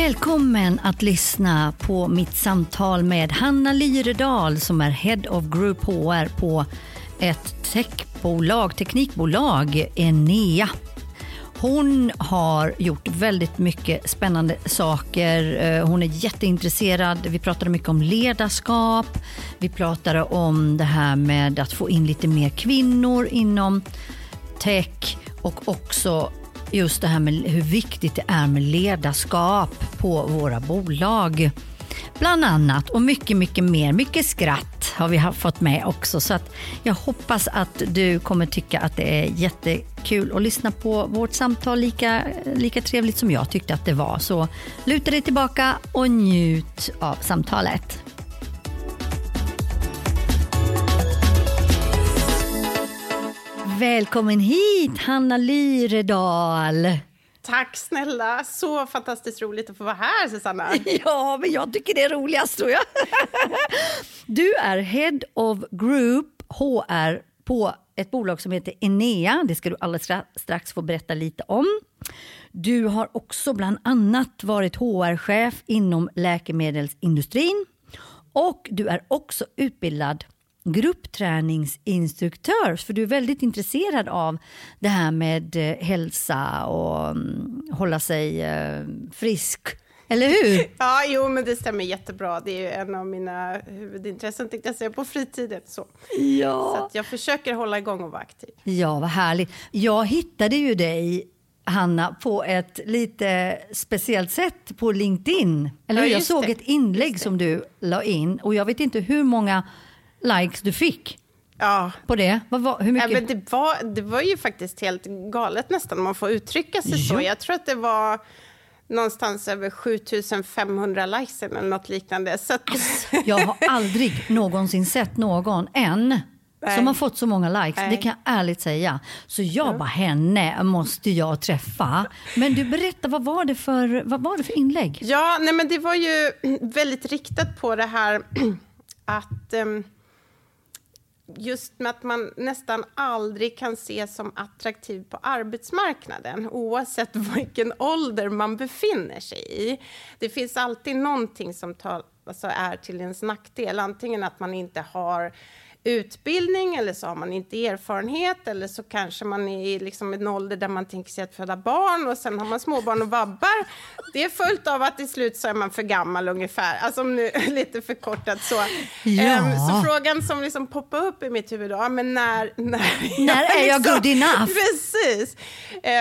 Välkommen att lyssna på mitt samtal med Hanna Lyredal som är Head of Group HR på ett techbolag, teknikbolag, Enea. Hon har gjort väldigt mycket spännande saker. Eh, hon är jätteintresserad. Vi pratade mycket om ledarskap. Vi pratade om det här med att få in lite mer kvinnor inom tech och också just det här med hur viktigt det är med ledarskap på våra bolag. Bland annat och mycket, mycket mer. Mycket skratt har vi fått med också. Så att jag hoppas att du kommer tycka att det är jättekul att lyssna på vårt samtal lika, lika trevligt som jag tyckte att det var. Så luta dig tillbaka och njut av samtalet. Välkommen hit Hanna Lyredal. Tack snälla, så fantastiskt roligt att få vara här Susanna. Ja, men jag tycker det är roligast tror jag. Du är Head of Group HR på ett bolag som heter Enea. Det ska du alldeles strax få berätta lite om. Du har också bland annat varit HR-chef inom läkemedelsindustrin och du är också utbildad gruppträningsinstruktör, för du är väldigt intresserad av det här med eh, hälsa och um, hålla sig uh, frisk. Eller hur? Ja, jo, men det stämmer jättebra. Det är en av mina huvudintressen tänkte jag säga, på fritiden. Så, ja. så jag försöker hålla igång och vara aktiv. Ja, vad härligt. Jag hittade ju dig Hanna, på ett lite speciellt sätt på LinkedIn. Eller ja, Jag såg det. ett inlägg som du la in och jag vet inte hur många likes du fick. Ja. På det? Vad var, hur mycket? Ja, men det, var, det var ju faktiskt helt galet nästan, om man får uttrycka sig jo. så. Jag tror att det var någonstans över 7500 likes eller något liknande. Så att... jag har aldrig någonsin sett någon än Nej. som har fått så många likes. Nej. Det kan jag ärligt säga. Så jag ja. bara, henne måste jag träffa. Men du, berätta, vad var det för, vad var det för inlägg? Ja, nej, men det var ju väldigt riktat på det här att um, just med att man nästan aldrig kan ses som attraktiv på arbetsmarknaden oavsett vilken ålder man befinner sig i. Det finns alltid någonting som tar, alltså är till ens nackdel. Antingen att man inte har utbildning eller så har man inte erfarenhet eller så kanske man är i liksom en ålder där man tänker sig att föda barn och sen har man småbarn och vabbar. Det är följt av att till slut så är man för gammal ungefär, alltså nu lite förkortat så. Ja. Um, så frågan som liksom poppar upp i mitt huvud då, men när... När, när är jag liksom, good enough? Precis.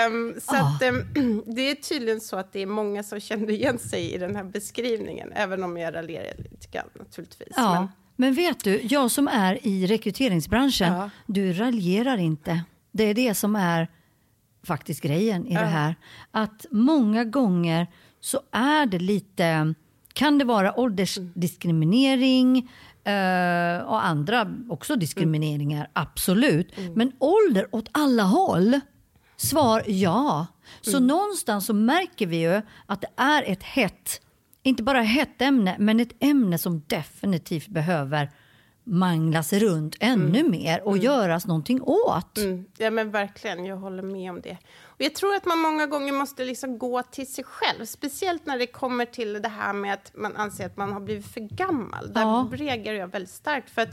Um, så oh. att, um, det är tydligen så att det är många som känner igen sig i den här beskrivningen, även om jag raljerar lite grann naturligtvis. Ja. Men, men vet du, jag som är i rekryteringsbranschen, ja. du raljerar inte. Det är det som är faktiskt grejen i ja. det här. Att många gånger så är det lite, kan det vara åldersdiskriminering eh, och andra också diskrimineringar, mm. absolut. Mm. Men ålder åt alla håll? Svar ja. Så mm. någonstans så märker vi ju att det är ett hett inte bara hett ämne, men ett ämne som definitivt behöver manglas runt ännu mm. mer och mm. göras någonting åt. Mm. Ja men verkligen, jag håller med om det. Jag tror att man många gånger måste liksom gå till sig själv, speciellt när det kommer till det här med att man anser att man har blivit för gammal. Där ja. reagerar jag väldigt starkt, för att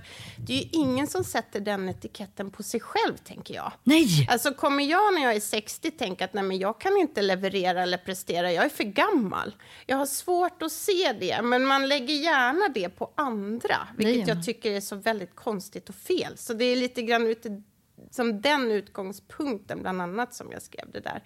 det är ju ingen som sätter den etiketten på sig själv, tänker jag. Nej! Alltså kommer jag när jag är 60 tänka att nej, men jag kan inte leverera eller prestera, jag är för gammal. Jag har svårt att se det, men man lägger gärna det på andra, vilket jag tycker är så väldigt konstigt och fel. Så det är lite grann ute som den utgångspunkten, bland annat, som jag skrev det där.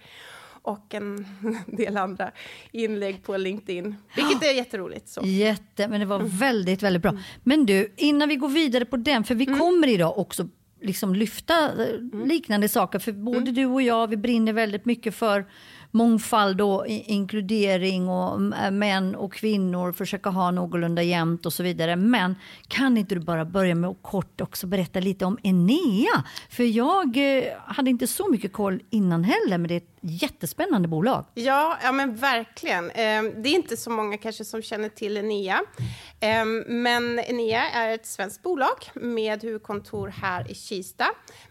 Och en del andra inlägg på LinkedIn, vilket är jätteroligt. Så. Jätte, men det var mm. väldigt, väldigt bra. Men du, innan vi går vidare på den, för vi mm. kommer idag också liksom lyfta eh, mm. liknande saker, för både mm. du och jag, vi brinner väldigt mycket för mångfald och inkludering och eh, män och kvinnor försöka ha någorlunda jämnt och så vidare. Men kan inte du bara börja med att kort också berätta lite om Enea? För jag eh, hade inte så mycket koll innan heller, men det är ett jättespännande bolag. Ja, ja men verkligen. Ehm, det är inte så många kanske som känner till Enea. Ehm, men Enea är ett svenskt bolag med huvudkontor här i Kista.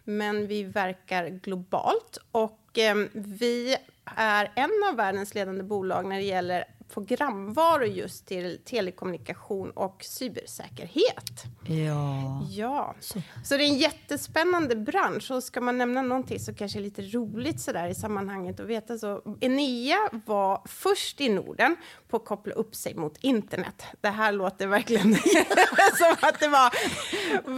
Men vi verkar globalt och ehm, vi är en av världens ledande bolag när det gäller programvaror just till telekommunikation och cybersäkerhet. Ja. Ja, så. så det är en jättespännande bransch. Och ska man nämna någonting så kanske är lite roligt sådär i sammanhanget att veta så. Enea var först i Norden på att koppla upp sig mot internet. Det här låter verkligen som att det var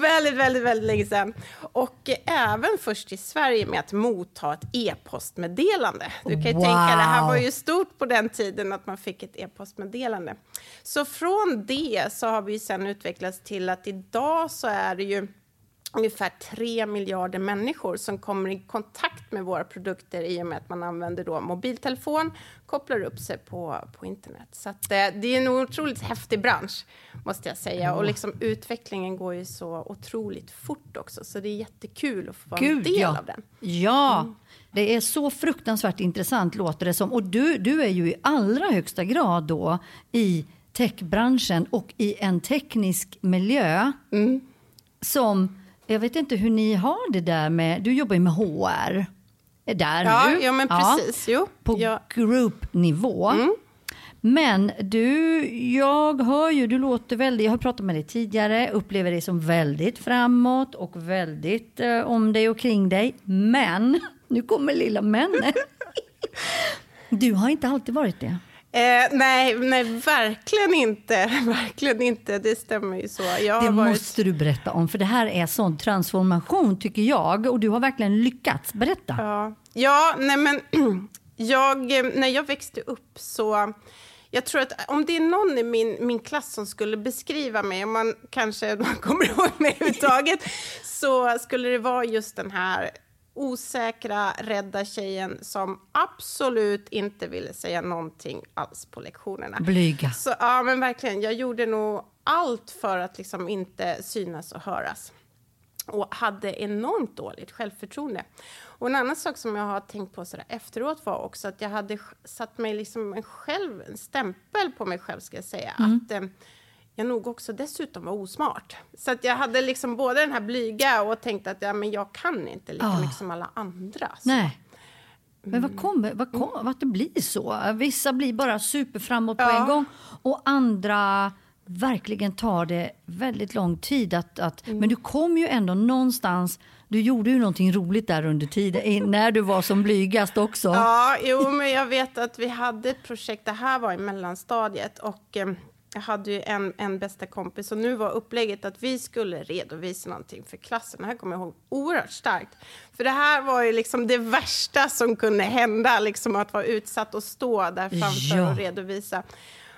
väldigt, väldigt, väldigt länge sedan. Och även först i Sverige med att motta ett e-postmeddelande. Du kan ju wow. tänka, det här var ju stort på den tiden att man fick ett e-postmeddelande. Så från det så har vi sen utvecklats till att idag så är det ju ungefär 3 miljarder människor som kommer i kontakt med våra produkter i och med att man använder då mobiltelefon, kopplar upp sig på, på internet. Så att, eh, det är en otroligt häftig bransch, måste jag säga. Och liksom, utvecklingen går ju så otroligt fort också, så det är jättekul att få vara Gud, en del ja. av den. Ja, mm. Det är så fruktansvärt intressant låter det som. Och du, du är ju i allra högsta grad då i techbranschen och i en teknisk miljö mm. som jag vet inte hur ni har det där med, du jobbar ju med HR. Där ja, nu. Ja, men precis. Ja. På ja. groupnivå. Mm. Men du, jag hör ju, du låter väldigt, jag har pratat med dig tidigare, upplever dig som väldigt framåt och väldigt eh, om dig och kring dig. Men, nu kommer lilla men. Du har inte alltid varit det. Eh, nej, nej, verkligen inte. Verkligen inte. Det stämmer ju så. Jag det varit... måste du berätta om, för det här är sån transformation tycker jag. Och du har verkligen lyckats. Berätta. Ja, ja nej men jag, när jag växte upp så... Jag tror att om det är någon i min, min klass som skulle beskriva mig, om man kanske kommer ihåg mig överhuvudtaget, så skulle det vara just den här osäkra, rädda tjejen som absolut inte ville säga någonting alls på lektionerna. Blyga. Så, ja, men verkligen. Jag gjorde nog allt för att liksom inte synas och höras. Och hade enormt dåligt självförtroende. Och en annan sak som jag har tänkt på sådär efteråt var också att jag hade satt mig liksom en, själv, en stämpel på mig själv, ska jag säga. Mm. Att, eh, jag nog också dessutom var osmart. Så att jag hade liksom både den här blyga och tänkte att ja, men jag kan inte lika oh. mycket som alla andra. Så. Nej. Men vad kommer, vad kom, mm. att det blir så? Vissa blir bara superframåt på ja. en gång och andra verkligen tar det väldigt lång tid. Att, att mm. Men du kom ju ändå någonstans du gjorde ju någonting roligt där under tiden, när du var som blygast också. Ja, jo, men jag vet att vi hade ett projekt, det här var i mellanstadiet, och eh, jag hade ju en, en bästa kompis och nu var upplägget att vi skulle redovisa någonting för klassen. Det här kommer jag ihåg oerhört starkt. För det här var ju liksom det värsta som kunde hända, liksom att vara utsatt och stå där framför ja. och redovisa.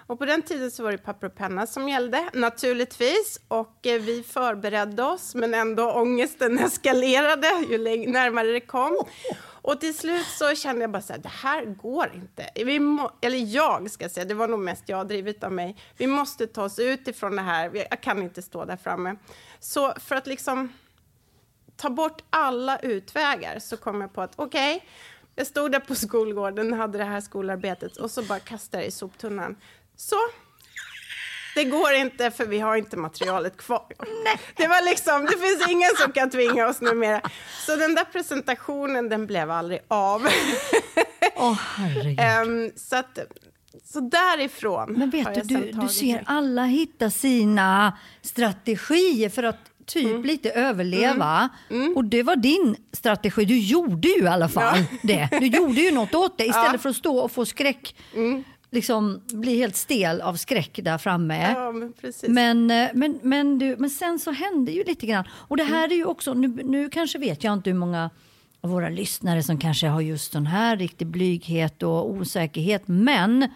Och på den tiden så var det papper och penna som gällde, naturligtvis. Och eh, vi förberedde oss, men ändå ångesten eskalerade ju närmare det kom. Och till slut så kände jag bara så här, det här går inte. Vi må, eller jag ska säga, det var nog mest jag drivet av mig. Vi måste ta oss ut ifrån det här. Jag kan inte stå där framme. Så för att liksom ta bort alla utvägar så kom jag på att okej, okay, jag stod där på skolgården, hade det här skolarbetet och så bara kastade jag i soptunnan. Så det går inte för vi har inte materialet kvar. Nej. Det var liksom, det finns ingen som kan tvinga oss numera. Så den där presentationen, den blev aldrig av. Åh, oh, herregud. Um, så att, så därifrån Men vet du, du, du ser alla hitta sina strategier för att typ mm. lite överleva. Mm. Mm. Och det var din strategi. Du gjorde ju i alla fall ja. det. Du gjorde ju något åt det istället ja. för att stå och få skräck. Mm liksom blir helt stel av skräck där framme. Ja, men, men, eh, men, men, du, men sen så hände ju lite grann. Och det här är ju också, nu, nu kanske vet jag inte hur många av våra lyssnare som kanske har just sån här riktig blyghet och osäkerhet. Men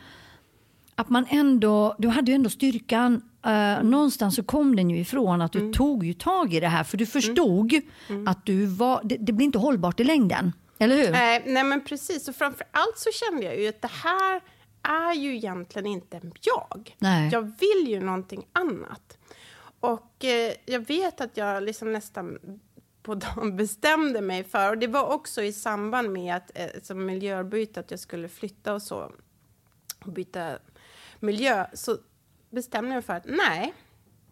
att man ändå, du hade ju ändå styrkan. Uh, någonstans så kom den ju ifrån att du mm. tog ju tag i det här. För du förstod mm. Mm. att du var, det, det blir inte hållbart i längden. Eller hur? Nej, nej men precis. Och framför allt så kände jag ju att det här är ju egentligen inte jag. Nej. Jag vill ju någonting annat. Och eh, jag vet att jag liksom nästan på dagen bestämde mig för, och det var också i samband med att eh, som miljöbyte, att jag skulle flytta och så, och byta miljö, så bestämde jag mig för att nej,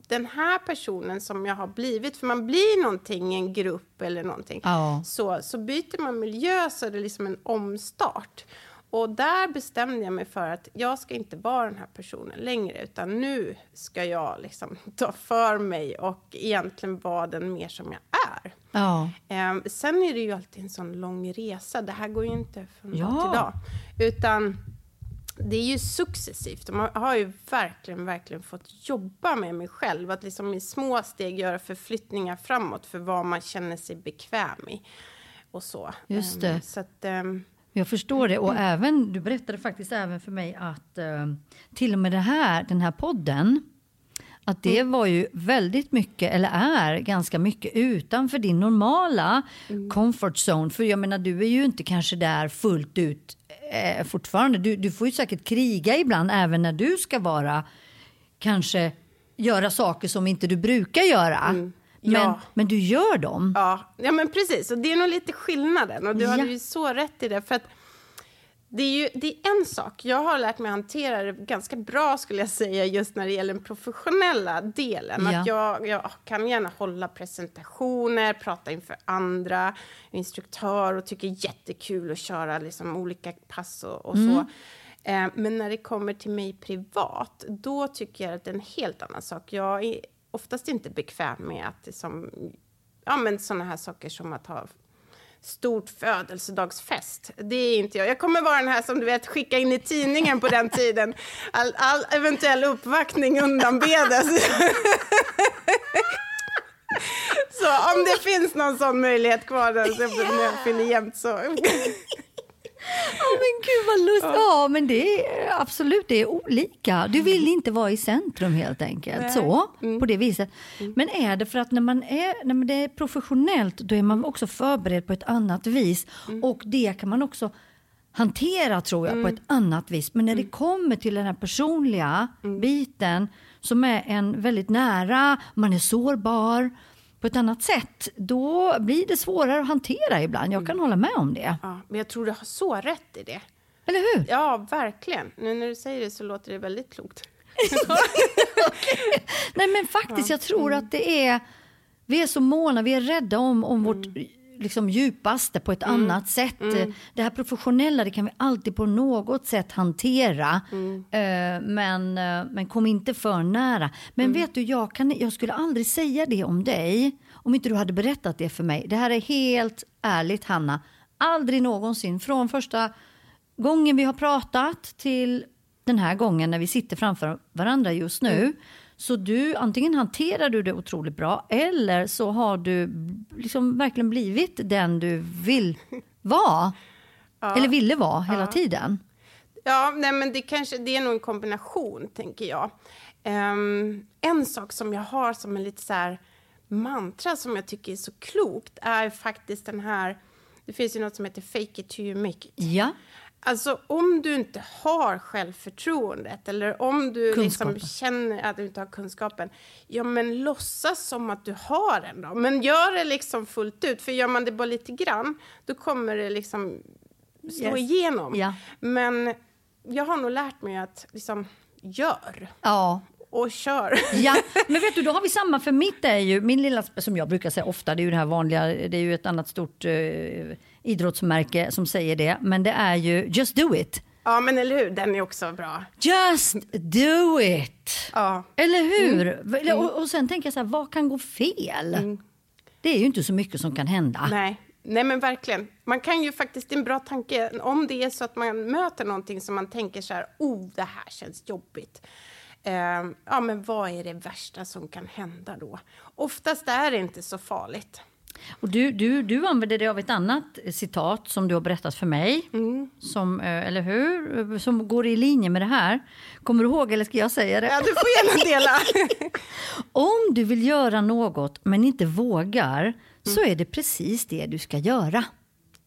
den här personen som jag har blivit, för man blir någonting i en grupp eller någonting, ja. så, så byter man miljö så är det liksom en omstart. Och där bestämde jag mig för att jag ska inte vara den här personen längre, utan nu ska jag liksom ta för mig och egentligen vara den mer som jag är. Ja. Eh, sen är det ju alltid en sån lång resa. Det här går ju inte från Ja. dag till dag. Utan det är ju successivt. Man har ju verkligen, verkligen fått jobba med mig själv. Att liksom i små steg göra förflyttningar framåt för vad man känner sig bekväm i. Och så. Just det. Så att, ehm, Jag förstår det. Och även, du berättade faktiskt även för mig att eh, till och med det här, den här podden, att det var ju väldigt mycket, eller är ganska mycket utanför din normala comfort zone. För jag menar, du är ju inte kanske där fullt ut eh, fortfarande. Du, du får ju säkert kriga ibland, även när du ska vara, kanske göra saker som inte du brukar göra. Men, Ja. men du gör dem. Ja, ja men precis. Och det är nog lite skillnaden. Och du Ja. hade ju så rätt i det. För att det är ju det är en sak. Jag har lärt mig hantera det ganska bra skulle jag säga just när det gäller den professionella delen. Ja. Att jag, jag kan gärna hålla presentationer, prata inför andra, instruktör och tycker jättekul att köra liksom olika pass och, och så. Eh, men när det kommer till mig privat, då tycker jag att det är en helt annan sak. Jag är oftast inte bekväm med att liksom, ja, men såna här saker som att ha stort födelsedagsfest. Det är inte jag. Jag kommer vara den här som du vet skicka in i tidningen på den tiden. All, all eventuell uppvaktning undanbedes. så om det finns någon sån möjlighet kvar när jag fyller jämnt så. Ja men gud vad lustigt. Ja. men det är absolut, det är olika. Du vill inte vara i centrum helt enkelt. Nej. Så, på det viset. Men är det för att när man är, när det är professionellt då är man också förberedd på ett annat vis. Och det kan man också hantera tror jag på ett annat vis. Men när det kommer till den här personliga biten som är en väldigt nära, man är sårbar på ett annat sätt, då blir det svårare att hantera ibland. Jag kan hålla med om det. Ja, men jag tror du har så rätt i det. Eller hur? Ja, verkligen. Nu när du säger det så låter det väldigt klokt. Nej men faktiskt, jag tror att det är, vi är så måna, vi är rädda om, om vårt liksom, djupaste på ett annat sätt. Det här professionella det kan vi alltid på något sätt hantera. Eh, men, eh, men kom inte för nära. Men vet du, jag, kan, jag skulle aldrig säga det om dig om inte du hade berättat det för mig. Det här är helt ärligt Hanna. Aldrig någonsin från första gången vi har pratat till den här gången när vi sitter framför varandra just nu. Så du, antingen hanterar du det otroligt bra eller så har du liksom verkligen blivit den du vill vara. Eller ville vara hela tiden. Ja, nej, men det, kanske, det är nog en kombination, tänker jag. Ehm, en sak som jag har som en lite så här mantra som jag tycker är så klokt är faktiskt den här... Det finns ju något som heter fake it till you make it. Ja, Alltså om du inte har självförtroendet eller om du liksom känner att du inte har kunskapen, ja men låtsas som att du har den då. Men gör det liksom fullt ut, för gör man det bara lite grann, då kommer det liksom slå Yes. igenom. Ja. Men jag har nog lärt mig att liksom, gör ja. och kör. Ja, men vet du, då har vi samma. För mitt är ju, min lilla, som jag brukar säga ofta, det är ju det här vanliga, det är ju ett annat stort eh, idrottsmärke som säger det. Men det är ju Just Do It. Ja, men eller hur? Den är också bra. Just do it! Ja. Eller hur? Och, och sen tänker jag så här, vad kan gå fel? Det är ju inte så mycket som kan hända. Nej. Nej, men verkligen. Man kan ju faktiskt, det är en bra tanke, om det är så att man möter någonting som man tänker så här, oh, det här känns jobbigt. Eh, ja, men vad är det värsta som kan hända då? Oftast är det inte så farligt. Och du, du, du använder dig av ett annat citat som du har berättat för mig. Som, eh, eller hur? Som går i linje med det här. Kommer du ihåg eller ska jag säga det? Ja, du får gärna dela. Om du vill göra något men inte vågar så är det precis det du ska göra.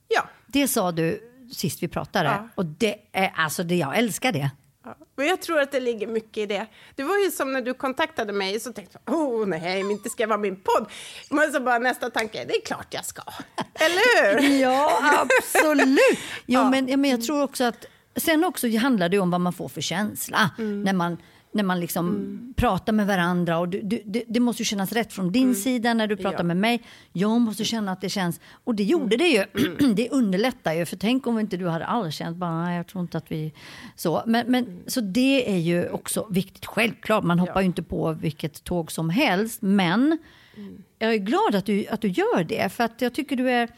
ja. Det sa du sist vi pratade. Ja. Och det är, alltså det, jag älskar det. Ja, men jag tror att det ligger mycket i det. Det var ju som när du kontaktade mig så tänkte jag, oh nej, men inte ska jag vara min podd. Men så bara nästa tanke, det är klart jag ska. Eller hur? Ja, absolut. Jo, Ja. men, ja, men jag tror också att... Sen också handlar det om vad man får för känsla. När man när man liksom mm. pratar med varandra. Och du, du, det, det, måste ju kännas rätt från din mm. sida när du pratar ja. med mig. Jag måste känna att det känns. Och det gjorde det ju. det underlättar ju. För tänk om inte du hade alls känt bara, nej, jag tror inte att vi... Så, men, men, mm. så det är ju också viktigt. Självklart, man hoppar ja. ju inte på vilket tåg som helst. Men mm. jag är glad att du, att du gör det. För att jag tycker du är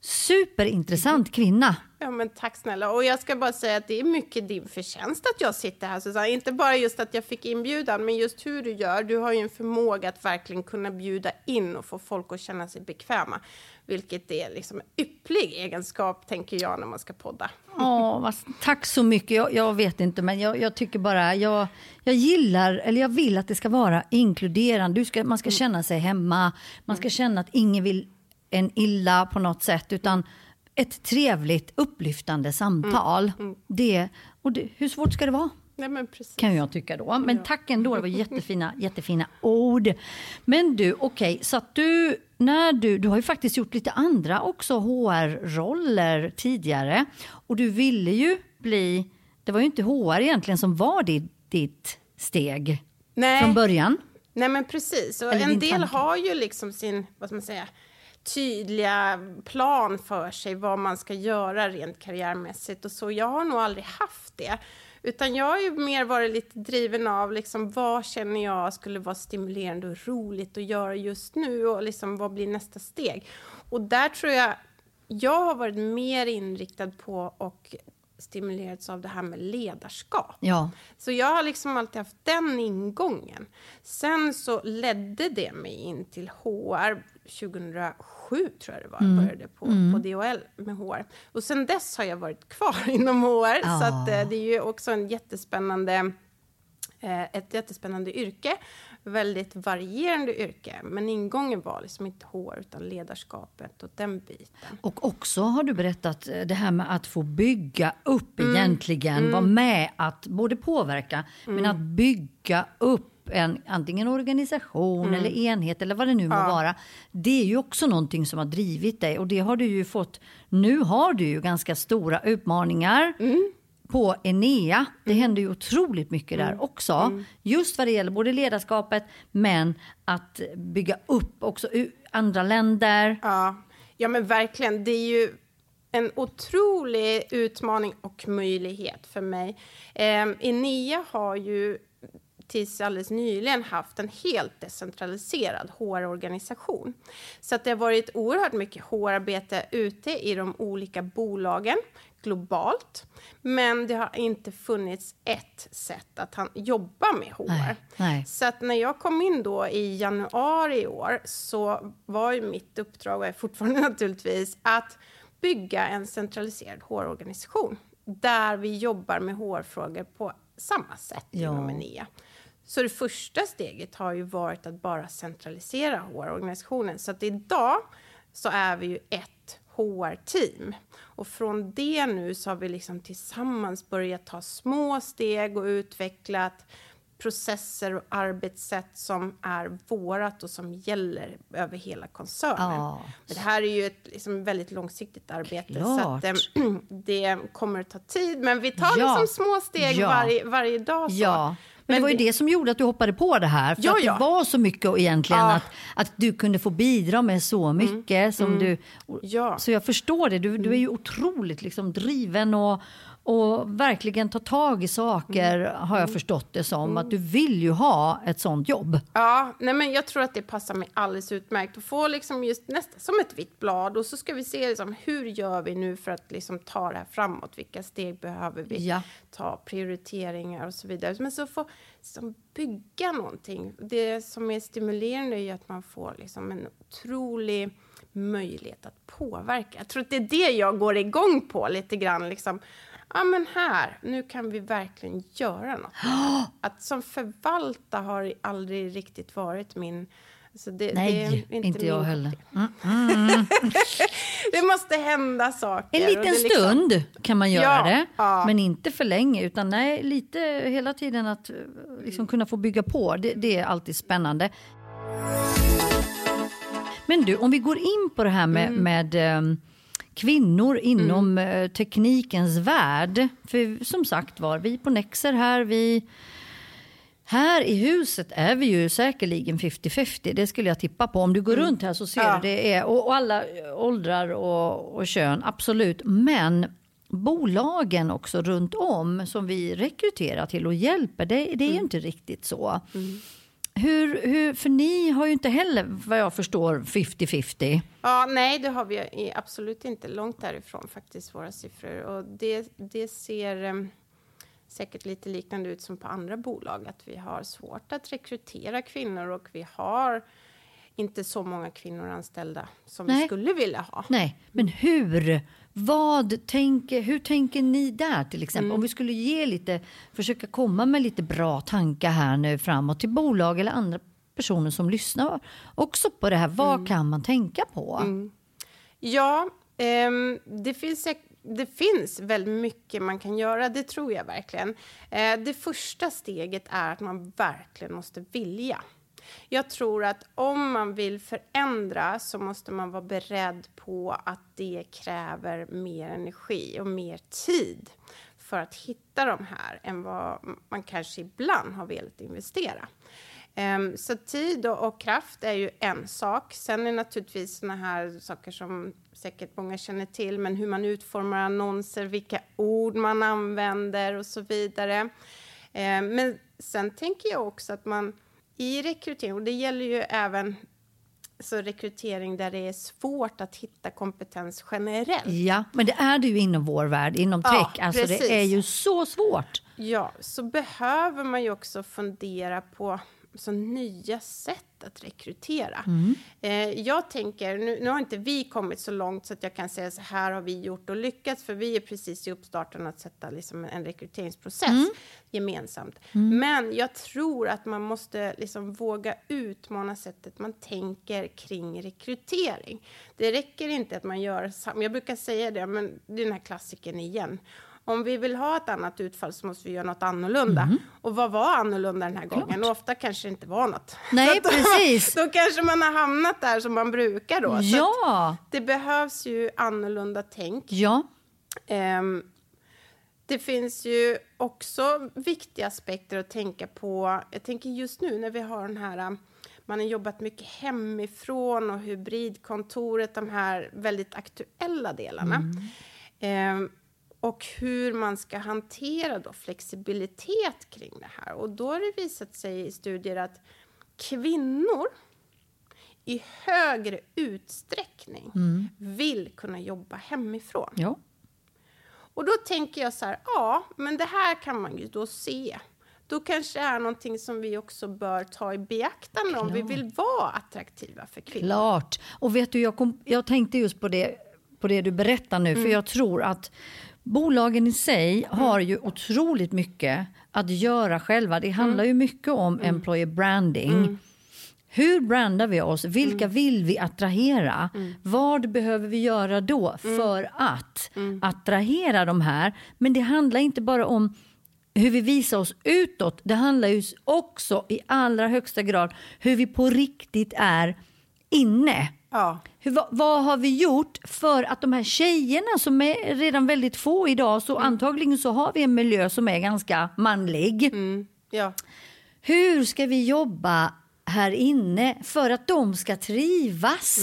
superintressant kvinna. Ja, men tack snälla. Och jag ska bara säga att det är mycket din förtjänst att jag sitter här, Susanne. Inte bara just att jag fick inbjudan, men just hur du gör. Du har ju en förmåga att verkligen kunna bjuda in och få folk att känna sig bekväma. Vilket är liksom en ypplig egenskap, tänker jag, när man ska podda. Åh, tack så mycket. Jag, jag vet inte, men jag, jag, tycker bara... Jag, jag gillar, eller jag vill att det ska vara inkluderande. Du ska, man ska mm. känna sig hemma. Man ska känna att ingen vill en illa på något sätt, utan ett trevligt, upplyftande samtal. Mm. Mm. Det, och det, hur svårt ska det vara? Nej, kan jag tycka då. Men ja. tack ändå, det var jättefina, jättefina ord. Men du, okej, okay, så att du, när du, du har ju faktiskt gjort lite andra också HR-roller tidigare. Och du ville ju bli, det var ju inte HR egentligen som var ditt, ditt steg Nej. från början. Nej men precis, och en del tanke. har ju liksom sin, vad ska man säga, tydliga plan för sig vad man ska göra rent karriärmässigt och så. Jag har nog aldrig haft det. Utan jag har ju mer varit lite driven av liksom, vad känner jag skulle vara stimulerande och roligt att göra just nu och liksom, vad blir nästa steg? Och där tror jag jag har varit mer inriktad på och stimulerats av det här med ledarskap. Ja. Så jag har liksom alltid haft den ingången. Sen så ledde det mig in till HR 2007 tror jag det var, mm. började på, mm. på DHL med HR. Och sen dess har jag varit kvar inom HR, ja. så att, eh, det är ju också en jättespännande, eh, ett jättespännande yrke väldigt varierande yrke. Men ingången var liksom inte HR utan ledarskapet och den biten. Och också har du berättat eh, det här med att få bygga upp mm. egentligen. Mm. Vara med att både påverka mm. men att bygga upp en antingen organisation mm. eller enhet eller vad det nu må ja. vara. Det är ju också någonting som har drivit dig och det har du ju fått. Nu har du ju ganska stora utmaningar. Mm på Enea. Det mm. händer ju otroligt mycket där mm. också. Mm. Just vad det gäller både ledarskapet men att bygga upp också andra länder. Ja, ja men verkligen. Det är ju en otrolig utmaning och möjlighet för mig. Eh, Enea har ju tills alldeles nyligen haft en helt decentraliserad HR-organisation. Så att det har varit oerhört mycket HR-arbete ute i de olika bolagen globalt. Men det har inte funnits ett sätt att han jobba med HR. Nej, nej. Så att när jag kom in då i januari i år så var ju mitt uppdrag, och är fortfarande naturligtvis, att bygga en centraliserad HR-organisation där vi jobbar med HR-frågor på samma sätt ja. inom Enea. Så det första steget har ju varit att bara centralisera HR-organisationen. Så att idag så är vi ju ett HR-team. Och från det nu så har vi liksom tillsammans börjat ta små steg och utvecklat processer och arbetssätt som är vårat och som gäller över hela koncernen. Ja. Men det här är ju ett liksom, väldigt långsiktigt arbete Klart. så att, äm, det kommer att ta tid. Men vi tar ja. liksom små steg ja. varje, varje dag. Så. Men, det var ju det som gjorde att du hoppade på det här. För ja, att det ja. var så mycket egentligen ja. att, att du kunde få bidra med så mm. mycket. Mm. Som mm. Du, ja. Så jag förstår det. Du, du är ju otroligt liksom driven och, och verkligen ta tag i saker mm. har jag förstått det som. Mm. Att du vill ju ha ett sånt jobb. Ja, nej men jag tror att det passar mig alldeles utmärkt. Att få liksom just nästan som ett vitt blad och så ska vi se liksom, hur gör vi nu för att liksom ta det här framåt. Vilka steg behöver vi ja. ta, prioriteringar och så vidare. Men så få liksom, bygga någonting. Det som är stimulerande är att man får liksom en otrolig möjlighet att påverka. Jag tror att det är det jag går igång på lite grann. Liksom ja men här, nu kan vi verkligen göra något. Att som förvalta har aldrig riktigt varit min... Alltså det, Nej, det inte, inte jag heller. Mm, mm. det måste hända saker. En liten liksom... stund kan man göra ja, det, ja. men inte för länge. Utan nej, lite hela tiden att liksom kunna få bygga på. Det, det är alltid spännande. Men du, om vi går in på det här med, mm. med um, kvinnor inom mm. Eh, teknikens värld. För som sagt var, vi på Nexer här, vi Här i huset är vi ju säkerligen 50-50, det skulle jag tippa på. Om du går runt här så ser Ja. du det är, och, och alla åldrar och, och kön, absolut. Men bolagen också runt om som vi rekryterar till och hjälper, det, det är ju inte riktigt så. Hur, hur, för ni har ju inte heller, vad jag förstår, 50-50. Ja, nej, det har vi absolut inte. Långt därifrån faktiskt, våra siffror. Och det, det ser um, säkert lite liknande ut som på andra bolag, att vi har svårt att rekrytera kvinnor och vi har inte så många kvinnor anställda som vi Nej. skulle vilja ha. Nej, men hur? Vad tänker, hur tänker ni där till exempel? Om vi skulle ge lite, försöka komma med lite bra tankar här nu framåt till bolag eller andra personer som lyssnar också på det här. Vad kan man tänka på? Ja, ehm, det, finns, det finns väldigt mycket man kan göra, det tror jag verkligen. Eh, det första steget är att man verkligen måste vilja. Jag tror att om man vill förändra så måste man vara beredd på att det kräver mer energi och mer tid för att hitta de här än vad man kanske ibland har velat investera. Ehm, så tid och, och kraft är ju en sak. Sen är naturligtvis såna här saker som säkert många känner till, men hur man utformar annonser, vilka ord man använder och så vidare. Ehm, men sen tänker jag också att man i rekrytering, och det gäller ju även så rekrytering där det är svårt att hitta kompetens generellt. Ja, men det är det ju inom vår värld, inom Ja, tech. alltså precis. det är ju så svårt. Ja, så behöver man ju också fundera på så nya sätt att rekrytera. Eh, jag tänker, nu, nu har inte vi kommit så långt så att jag kan säga så här har vi gjort och lyckats, för vi är precis i uppstarten att sätta liksom en rekryteringsprocess gemensamt. Men jag tror att man måste liksom våga utmana sättet man tänker kring rekrytering. Det räcker inte att man gör samma, jag brukar säga det, men det är den här klassiken igen. Om vi vill ha ett annat utfall så måste vi göra något annorlunda. Och vad var annorlunda den här gången? Och ofta kanske det inte var något. Nej, då, precis. Då kanske man har hamnat där som man brukar då. Ja, det behövs ju annorlunda tänk. ja. Ehm, det finns ju också viktiga aspekter att tänka på. Jag tänker just nu när vi har den här um, man har jobbat mycket hemifrån och hybridkontoret, de här väldigt aktuella delarna. Ehm, och hur man ska hantera då flexibilitet kring det här. Och då har det visat sig i studier att kvinnor i högre utsträckning vill kunna jobba hemifrån. ja. Och då tänker jag så här, ja, men det här kan man ju då se. Då kanske det är någonting som vi också bör ta i beaktande om vi vill vara attraktiva för kvinnor. Klart. Och vet du, jag, kom, jag tänkte just på det, på det du berättar nu, för jag tror att bolagen i sig har ju otroligt mycket att göra själva. Det handlar ju mycket om employer branding. Hur brandar vi oss? Vilka vill vi attrahera? Vad behöver vi göra då för att attrahera de här? Men det handlar inte bara om hur vi visar oss utåt. Det handlar ju också i allra högsta grad hur vi på riktigt är inne. Ja. Hur, vad, vad har vi gjort för att de här tjejerna som är redan väldigt få idag, så antagligen så har vi en miljö som är ganska manlig. Mm, ja. Hur ska vi jobba här inne för att de ska trivas?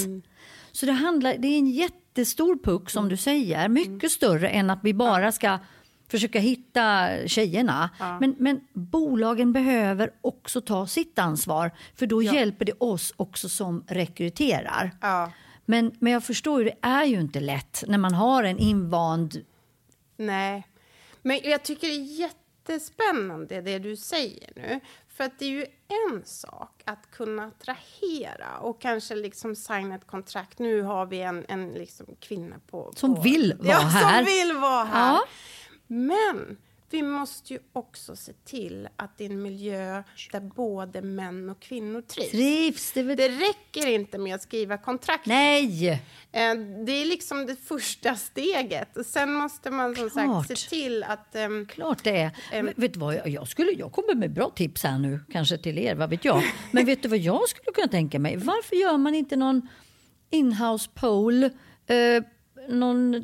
Så det, handlar, det är en jättestor puck som du säger, mycket större än att vi bara ska försöka hitta tjejerna. Men, men bolagen behöver också ta sitt ansvar för då hjälper det oss också som rekryterar. ja. Men, men jag förstår ju, det är ju inte lätt när man har en invand... Nej. Men jag tycker det är jättespännande det du säger nu. För att det är ju en sak att kunna attrahera och kanske liksom signa ett kontrakt. Nu har vi en, en liksom kvinna på... Som på, vill vara ja, här. som vill vara här. Ja. Men vi måste ju också se till att det är en miljö där både män och kvinnor trivs. Trivs det? Det räcker inte med att skriva kontrakt. Nej! Eh, Det är liksom det första steget. Sen måste man som Klart. sagt se till att... ehm, Klart det är. Vet vet du vad, jag, jag, skulle, jag kommer med bra tips här nu, kanske till er, vad vet jag. Men vet du vad jag skulle kunna tänka mig? Varför gör man inte någon inhouse poll eh, någon,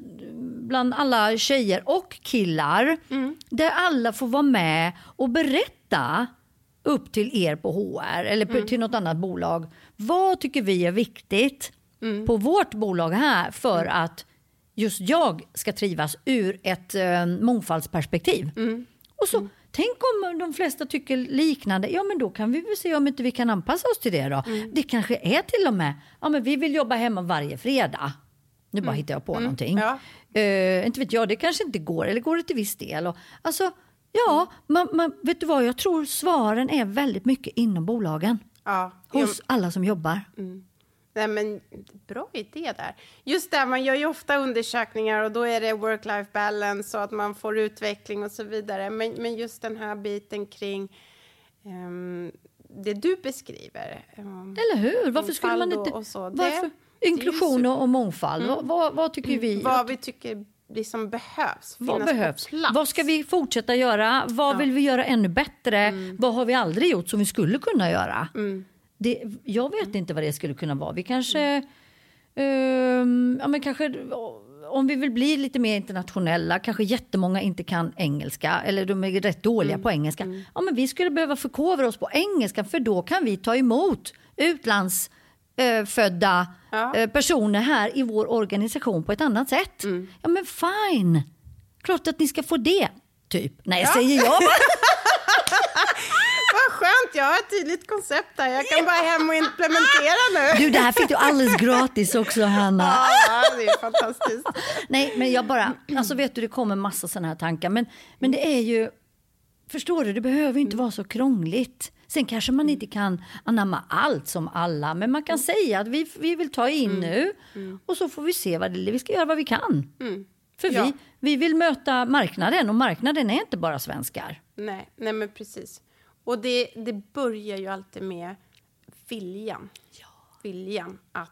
bland alla tjejer och killar Mm. där alla får vara med och berätta upp till er på HR eller på, till något annat bolag. Vad tycker vi är viktigt på vårt bolag här för att just jag ska trivas ur ett eh, mångfaldsperspektiv? Och så, Tänk om de flesta tycker liknande, ja men då kan vi väl se om inte vi kan anpassa oss till det då. Det kanske är till och med, ja men vi vill jobba hemma varje fredag. Nu bara hittar jag på någonting. Ja. Eh, inte vet jag, det kanske inte går, eller går det till viss del? Och, alltså, ja, man, man, vet du vad, jag tror svaren är väldigt mycket inom bolagen. Ja, Hos alla som jobbar. Nej, men bra idé där. Just det, man gör ju ofta undersökningar och då är det work-life balance och att man får utveckling och så vidare. Men, men just den här biten kring ehm, det du beskriver. ehm, Eller hur? Varför skulle man inte... och- så. Det- varför? Inklusion och, mångfald, vad, vad, vad tycker vi? Vad vi tycker liksom behövs. Vad behövs? Vad ska vi fortsätta göra? Vad vill vi göra ännu bättre? Vad har vi aldrig gjort som vi skulle kunna göra? Det, jag vet inte vad det skulle kunna vara. Vi kanske... ehm, ja, men kanske om vi vill bli lite mer internationella, kanske jättemånga inte kan engelska eller de är rätt dåliga på engelska. Ja, men vi skulle behöva förkovra oss på engelska för då kan vi ta emot utlandsfödda Ja. eh, personer här i vår organisation på ett annat sätt. Ja men fine, klart att ni ska få det. Typ. Nej, säger jag. Vad skönt, jag har ett tydligt koncept där. Jag kan bara hem och implementera nu. Du, det här fick du alldeles gratis också Hanna. Ja, det är fantastiskt. Nej, men jag bara, alltså vet du, det kommer massa sådana här tankar. Men, men det är ju, förstår du, det behöver inte vara så krångligt. Sen kanske man inte kan anamma allt som alla, men man kan säga att vi, vi vill ta in nu och så får vi se vad det, vi ska göra vad vi kan. För Ja. vi, vi vill möta marknaden och marknaden är inte bara svenskar. Nej, nej men precis. Och det, det börjar ju alltid med viljan. Viljan att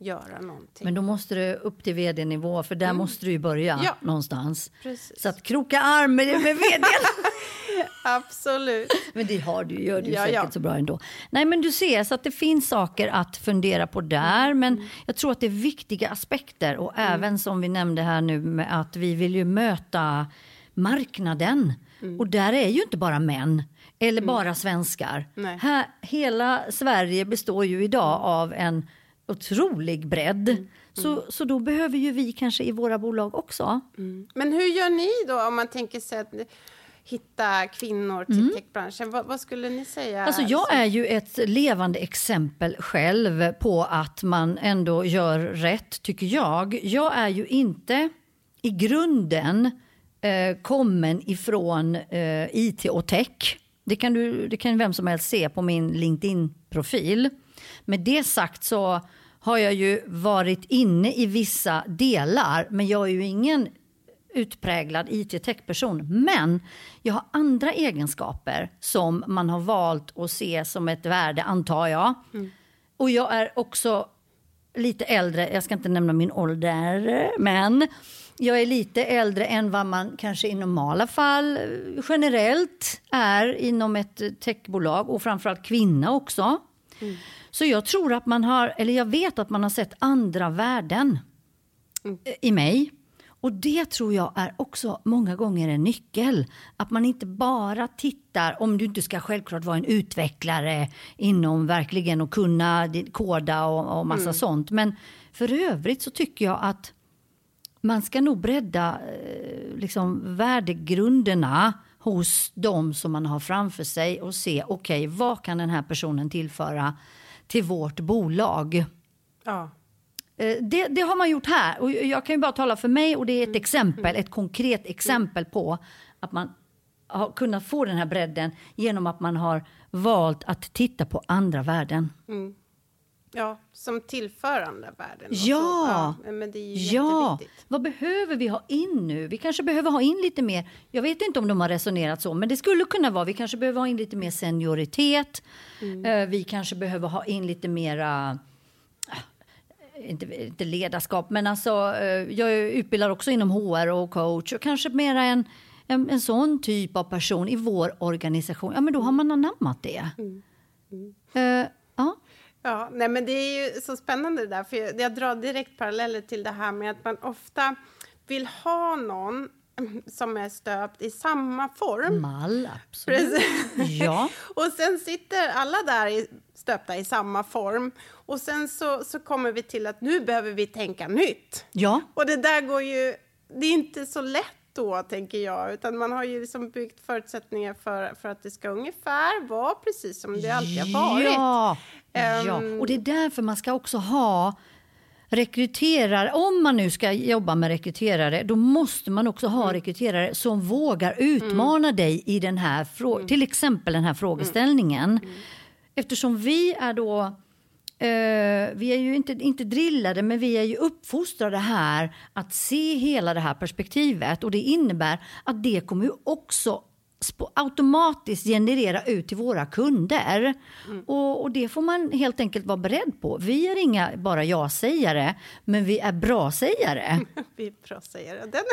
göra någonting. Men då måste det upp till vd-nivå, för där måste du ju börja Ja. någonstans. Precis. Så att kroka arm med, med vd. Absolut. Men det har du, gör du Ja, säkert ja. så bra ändå. Nej men du ser, så att det finns saker att fundera på där. Men Mm. jag tror att det är viktiga aspekter. Och även som vi nämnde här nu med att vi vill ju möta marknaden. Mm. Och där är ju inte bara män. Eller bara svenskar. Nej. Här, hela Sverige består ju idag av en otrolig bredd. Mm. Så, så då behöver ju vi kanske i våra bolag också. Men hur gör ni då om man tänker sig att hitta kvinnor till techbranschen? Vad, vad skulle ni säga? Mm. Alltså jag är ju ett levande exempel själv på att man ändå gör rätt, tycker jag. Jag är ju inte i grunden eh, kommen ifrån eh, IT och tech. Det kan, du, det kan vem som helst se på min LinkedIn-profil. Med det sagt så har jag ju varit inne i vissa delar, men jag är ju ingen utpräglad IT-tech-person. Men jag har andra egenskaper som man har valt att se som ett värde, antar jag. Och jag är också lite äldre, jag ska inte nämna min ålder, men jag är lite äldre än vad man kanske i normala fall eh, generellt är inom ett techbolag och framförallt kvinna också. Så jag tror att man har, eller jag vet att man har sett andra värden eh, i mig. Och det tror jag är också många gånger en nyckel. Att man inte bara tittar, om du inte ska självklart vara en utvecklare inom verkligen och kunna koda och, och massa sånt. Men för övrigt så tycker jag att man ska nog bredda eh, liksom, värdegrunderna hos de som man har framför sig och se, okej, vad kan den här personen tillföra till vårt bolag? Ja. Eh, Det, det har man gjort här. Och jag kan ju bara tala för mig och det är ett exempel, ett konkret exempel på att man har kunnat få den här bredden genom att man har valt att titta på andra värden. Ja, som tillförande värden. Ja. Ja, men det är ju Ja, vad behöver vi ha in nu? Vi kanske behöver ha in lite mer. Jag vet inte om de har resonerat så, men det skulle kunna vara. Vi kanske behöver ha in lite mer senioritet. Eh, Vi kanske behöver ha in lite mera eh, inte, inte ledarskap, men alltså eh, jag utbildar också inom HR och coach och kanske mera en, en, en sån typ av person i vår organisation. Ja, men då har man anammat det. Eh, ja. Ja, nej, men det är ju så spännande det där, för jag, jag drar direkt paralleller till det här med att man ofta vill ha någon som är stöpt i samma form. Mall, absolut. Ja. och sen sitter alla där i, stöpta i samma form. Och sen så, så kommer vi till att nu behöver vi tänka nytt. Ja. Och det där går ju... Det är inte så lätt då, tänker jag. Utan man har ju liksom byggt förutsättningar för, för att det ska ungefär vara precis som det alltid har varit. Ja. Ehm. ja, och det är därför man ska också ha rekryterare. Om man nu ska jobba med rekryterare, då måste man också ha rekryterare som vågar utmana dig i den här frå- till exempel den här frågeställningen. Eftersom vi är då eh, vi är ju inte, inte drillade, men vi är ju uppfostrade här att se hela det här perspektivet. Och det innebär att det kommer ju också automatiskt generera ut till våra kunder. Och, och det får man helt enkelt vara beredd på. Vi är inga bara ja-sägare, men vi är bra-sägare. Vi är bra sägare. Den,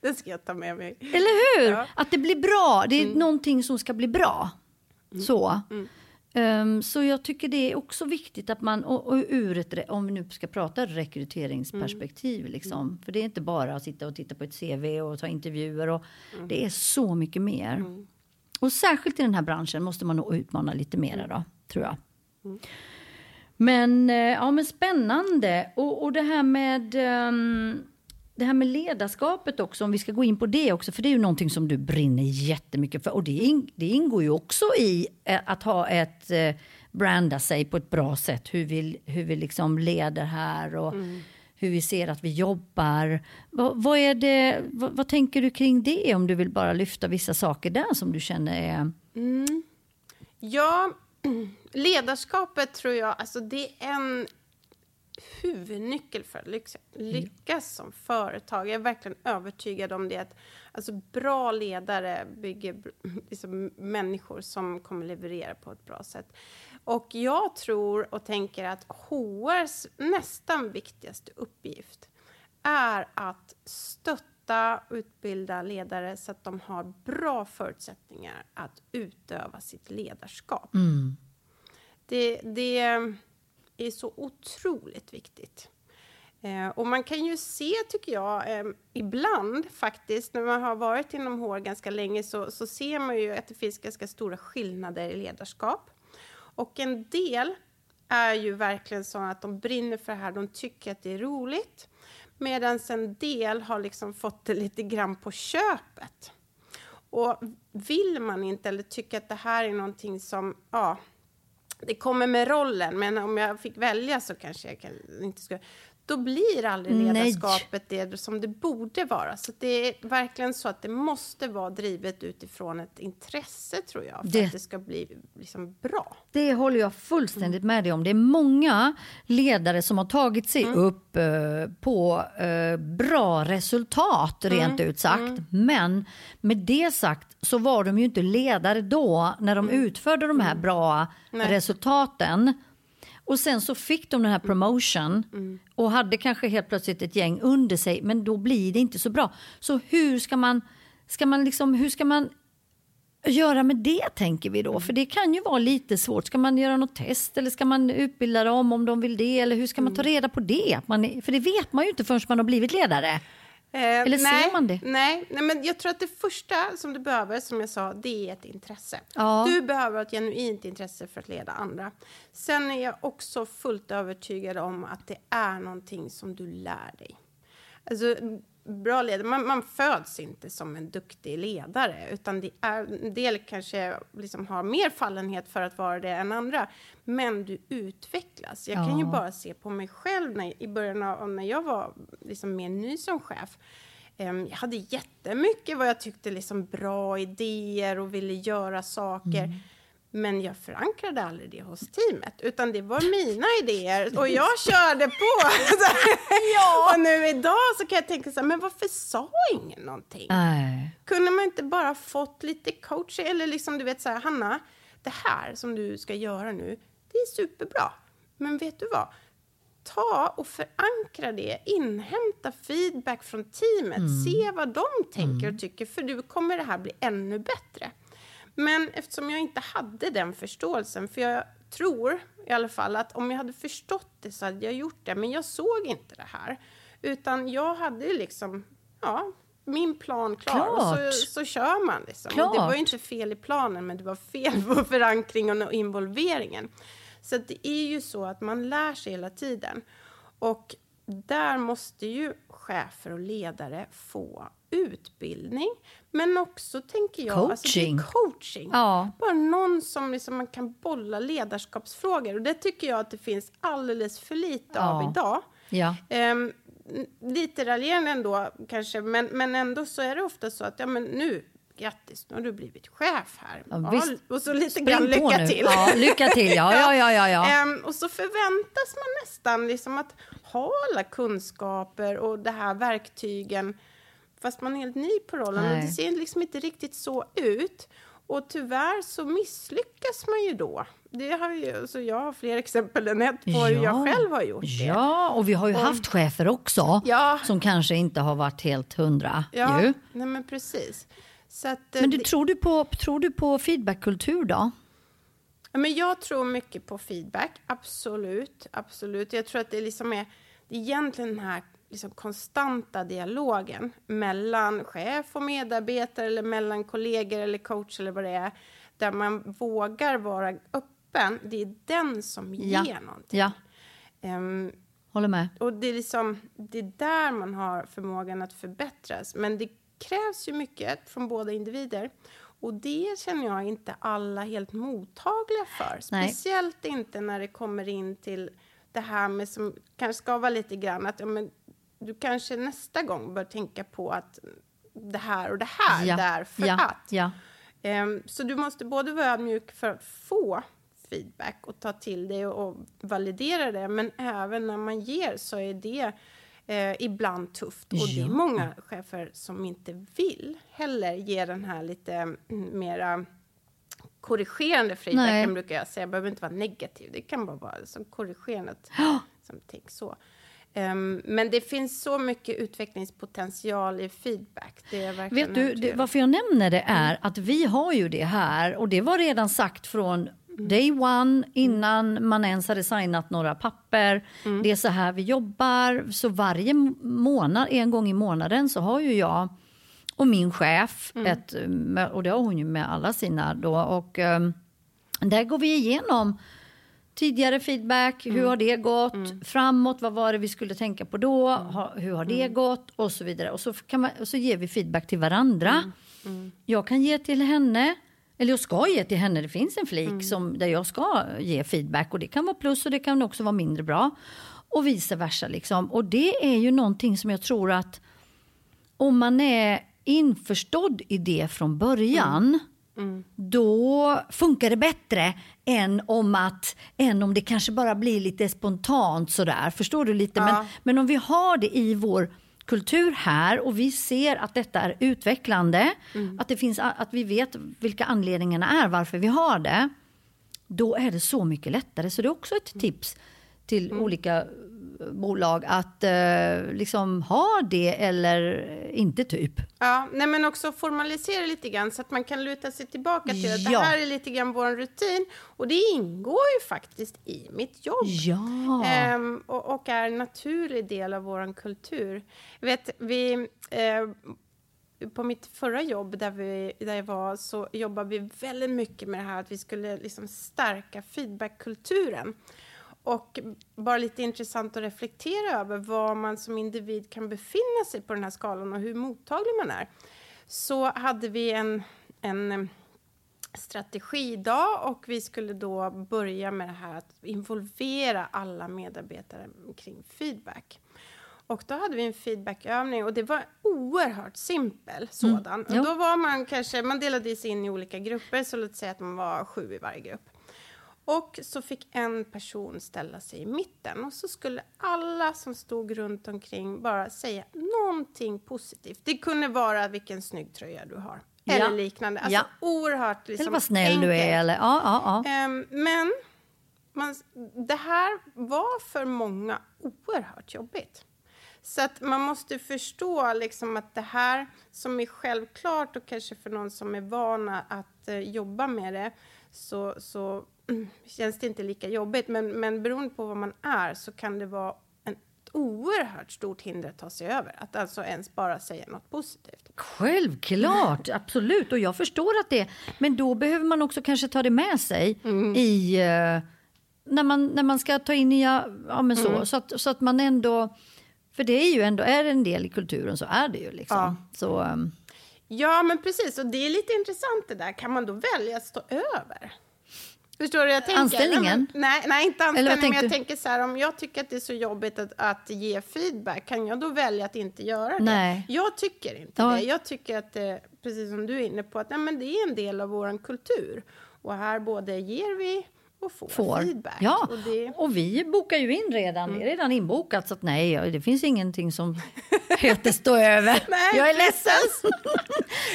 den ska jag ta med mig. Eller hur? Ja. Att det blir bra. Det är någonting som ska bli bra. Så. Ehm, så jag tycker det är också viktigt att man, och, och ur ett, om vi nu ska prata rekryteringsperspektiv, liksom, för det är inte bara att sitta och titta på ett CV och ta intervjuer, och det är så mycket mer. Och särskilt i den här branschen måste man nog utmana lite mer då, tror jag. Men, eh, ja, men spännande. Och, och det här med ehm, det här med ledarskapet också, om vi ska gå in på det också, för det är ju någonting som du brinner jättemycket för. Och det, in, det ingår ju också i eh, att ha ett, eh, branda sig på ett bra sätt, hur vi, hur vi liksom leder här och hur vi ser att vi jobbar. Vad, vad, är det, vad, vad tänker du kring det, om du vill bara lyfta vissa saker där som du känner är... Ja, ledarskapet tror jag, alltså det är en huvudnyckel för att lyckas, lyckas som företag. Jag är verkligen övertygad om det. Att, alltså, bra ledare bygger liksom, människor som kommer leverera på ett bra sätt. Och jag tror och tänker att HRs nästan viktigaste uppgift är att stötta och utbilda ledare så att de har bra förutsättningar att utöva sitt ledarskap. Det, det är så otroligt viktigt. Eh, och man kan ju se, tycker jag, eh, ibland faktiskt, när man har varit inom HR ganska länge, så, så ser man ju att det finns ganska stora skillnader i ledarskap. Och en del är ju verkligen så att de brinner för det här, de tycker att det är roligt. Medan en del har liksom fått det lite grann på köpet. Och vill man inte eller tycker att det här är någonting som, ja, det kommer med rollen, men om jag fick välja så kanske jag kan, inte skulle... Då blir aldrig Nej. ledarskapet det som det borde vara. Så det är verkligen så att det måste vara drivet utifrån ett intresse, tror jag, för Det- att det ska bli liksom bra. Det håller jag fullständigt med dig om. Det är många ledare som har tagit sig upp eh, på eh, bra resultat, rent ut sagt. Men med det sagt så var de ju inte ledare då när de utförde de här bra resultaten. Och sen så fick de den här promotion och hade kanske helt plötsligt ett gäng under sig, men då blir det inte så bra. Så hur ska man, ska man liksom, hur ska man göra med det tänker vi då? För det kan ju vara lite svårt. Ska man göra något test eller ska man utbilda dem om de vill det? Eller hur ska man ta reda på det? Man, är- för det vet man ju inte förrän man har blivit ledare. Eh, Eller ser man det? Nej, nej, men jag tror att det första som du behöver, som jag sa, det är ett intresse. Ja. Du behöver ett genuint intresse för att leda andra. Sen är jag också fullt övertygad om att det är någonting som du lär dig. Alltså, bra ledare, man, man föds inte som en duktig ledare, utan det är, en del kanske liksom har mer fallenhet för att vara det än andra, men du utvecklas. Jag kan ju Ja. bara se på mig själv när, i början av när jag var liksom mer ny som chef. Ehm, jag hade jättemycket vad jag tyckte liksom bra idéer och ville göra saker. Men jag förankrade aldrig det hos teamet, utan det var mina idéer och jag körde på. ja. Och nu idag så kan jag tänka så här, men varför sa ingen någonting? Nej. Kunde man inte bara fått lite coach eller liksom du vet så här, Hanna, det här som du ska göra nu, det är superbra. Men vet du vad? Ta och förankra det, inhämta feedback från teamet, se vad de tänker och tycker, för nu kommer det här bli ännu bättre. Men eftersom jag inte hade den förståelsen, för jag tror i alla fall att om jag hade förstått det så hade jag gjort det, men jag såg inte det här. Utan jag hade liksom, ja, min plan klar. Och Klart. så, så kör man. Liksom. Och det var ju inte fel i planen, men det var fel på förankringen och involveringen. Så det är ju så att man lär sig hela tiden. Och där måste ju chefer och ledare få utbildning, men också, tänker jag, Alltså det är Coaching. coaching. Ja. Bara någon som liksom man kan bolla ledarskapsfrågor. Och det tycker jag att det finns alldeles för lite av Ja. idag. Ja. N- lite raljerande ändå kanske, men, men ändå så är det ofta så att ja, men nu, grattis, nu har du blivit chef här. Ja, visst. och så lite grann lycka nu. till. Ja, lycka till. Ja, ja, ja, ja, ja. Ehm, och så förväntas man nästan liksom att ha alla kunskaper och det här verktygen fast man är helt ny på rollen. Och Nej. det ser liksom inte riktigt så ut. Och tyvärr så misslyckas man ju då. Det har ju, så jag har fler exempel än ett på hur jag själv har gjort det. Ja, och vi har ju haft chefer också Ja. som kanske inte har varit helt hundra. Ja, Ju. nej men precis. Så att, eh, Men du, det- tror, du på, tror du på feedbackkultur då? Ja, men jag tror mycket på feedback, absolut. absolut. Jag tror att det liksom är det är egentligen den här liksom konstanta dialogen mellan chef och medarbetare eller mellan kollegor eller coach eller vad det är, där man vågar vara öppen. Det är den som Ja. ger någonting. Ja, Ehm, håller med. och det är, liksom, det är där man har förmågan att förbättras. Men det krävs ju mycket från båda individer. Och det känner jag inte alla helt mottagliga för. Nej. Speciellt inte när det kommer in till det här med som kanske ska vara lite grann att ja, men, du kanske nästa gång bör tänka på att det här och det här Ja, därför ja, att. ja. Ehm, så du måste både vara ödmjuk för att få feedback och ta till det och validera det, men även när man ger så är det eh, ibland tufft. Och det är många chefer som inte vill heller ge den här lite mm, mera korrigerande feedbacken brukar jag säga. Det behöver inte vara negativ, det kan bara vara som korrigerande. Som tänk så. Ehm, men det finns så mycket utvecklingspotential i feedback. Vet du, det, varför jag nämner det är att vi har ju det här och det var redan sagt från day one innan man ens hade signat några papper. Det är så här vi jobbar. Så varje månad, en gång i månaden så har ju jag och min chef, ett, mö- och det har hon ju med alla sina då. Och ehm, där går vi igenom tidigare feedback, hur har det gått? Framåt, vad var det vi skulle tänka på då? Ha, hur har det gått? Och så vidare. Och så, kan man, och så ger vi feedback till varandra. Jag kan ge till henne, eller jag ska ge till henne. Det finns en flik som, där jag ska ge feedback och det kan vara plus och det kan också vara mindre bra. Och vice versa liksom. Och det är ju någonting som jag tror att om man är införstådd i det från början då funkar det bättre än om, att, än om det kanske bara blir lite spontant sådär. Förstår du lite? Men, Ja. men om vi har det i vår kultur här och vi ser att detta är utvecklande, att, det finns, att vi vet vilka anledningarna är varför vi har det, då är det så mycket lättare. Så det är också ett tips till olika eh, bolag att eh, liksom ha det eller inte typ. Ja, nej men också formalisera lite grann så att man kan luta sig tillbaka till att Ja. det här är lite grann vår rutin. Och det ingår ju faktiskt i mitt jobb. Ja. Ehm, och, och är en naturlig del av vår kultur. Vet, vi, eh, på mitt förra jobb där, vi, där jag var så jobbade vi väldigt mycket med det här att vi skulle liksom stärka feedbackkulturen. Och bara lite intressant att reflektera över var man som individ kan befinna sig på den här skalan och hur mottaglig man är. Så hade vi en, en eh, strategidag och vi skulle då börja med det här att involvera alla medarbetare kring feedback. Och då hade vi en feedbackövning och det var oerhört simpel sådan. jo. Och då var man kanske, man delade sig in i olika grupper, så låt säga att man var sju i varje grupp. Och så fick en person ställa sig i mitten och så skulle alla som stod runt omkring bara säga någonting positivt. Det kunde vara vilken snygg tröja du har. Ja. Eller liknande. Alltså Ja. oerhört liksom, eller vad snäll du enkelt. är. Eller, ja, ja, ja. Ehm, men man, det här var för många oerhört jobbigt. Så att man måste förstå liksom att det här som är självklart och kanske för någon som är van att eh, jobba med det så, så känns det inte lika jobbigt. Men, men beroende på vad man är så kan det vara en oerhört stort hinder att ta sig över. Att alltså ens bara säga något positivt. Självklart, absolut. Och jag förstår att det Men då behöver man också kanske ta det med sig mm. i... Uh, när, man, när man ska ta in nya... Ja, men så, mm. så, att, så att man ändå... För det är ju ändå, är det en del i kulturen så är det ju liksom. Ja. Så, um, ja, men precis. Och det är lite intressant det där. Kan man då välja att stå över? Förstår du jag tänker? Anställningen? Nej, nej, inte anställningen. Men jag tänker så här, om jag tycker att det är så jobbigt att, att ge feedback, kan jag då välja att inte göra det? Nej. Jag tycker inte ja. det. Jag tycker att precis som du är inne på, att nej, men det är en del av vår kultur. Och här både ger vi och får, får. feedback. Ja, och, det... och, vi bokar ju in redan. Mm. Det är redan inbokat, så att nej, det finns ingenting som heter stå över. nej, jag är ledsen.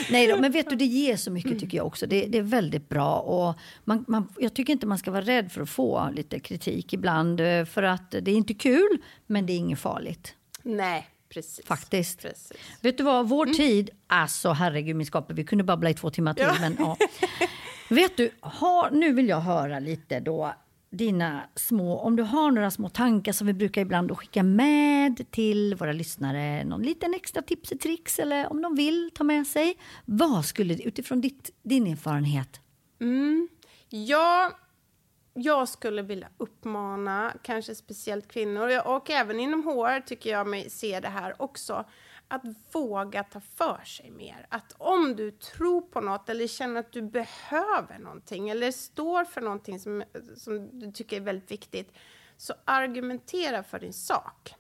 nej då, men vet du, det ger så mycket tycker jag också. Det, det är väldigt bra. Och man, man, jag tycker inte man ska vara rädd för att få lite kritik ibland. Eh, för att det är inte kul, men det är inget farligt. Nej, Precis. Faktiskt. Precis. Vet du vad, vår mm. tid, alltså herregud min skapare, vi kunde babbla i två timmar till. Ja. Men, ja. Vet du, ha, nu vill jag höra lite då dina små, om du har några små tankar som vi brukar ibland skicka med till våra lyssnare, någon liten extra tips och tricks eller om de vill ta med sig. Vad skulle, utifrån ditt, din erfarenhet? Mm. Ja, jag skulle vilja uppmana, kanske speciellt kvinnor och även inom HR tycker jag mig se det här också, att våga ta för sig mer. Att om du tror på något eller känner att du behöver någonting eller står för någonting som, som du tycker är väldigt viktigt, så argumentera för din sak.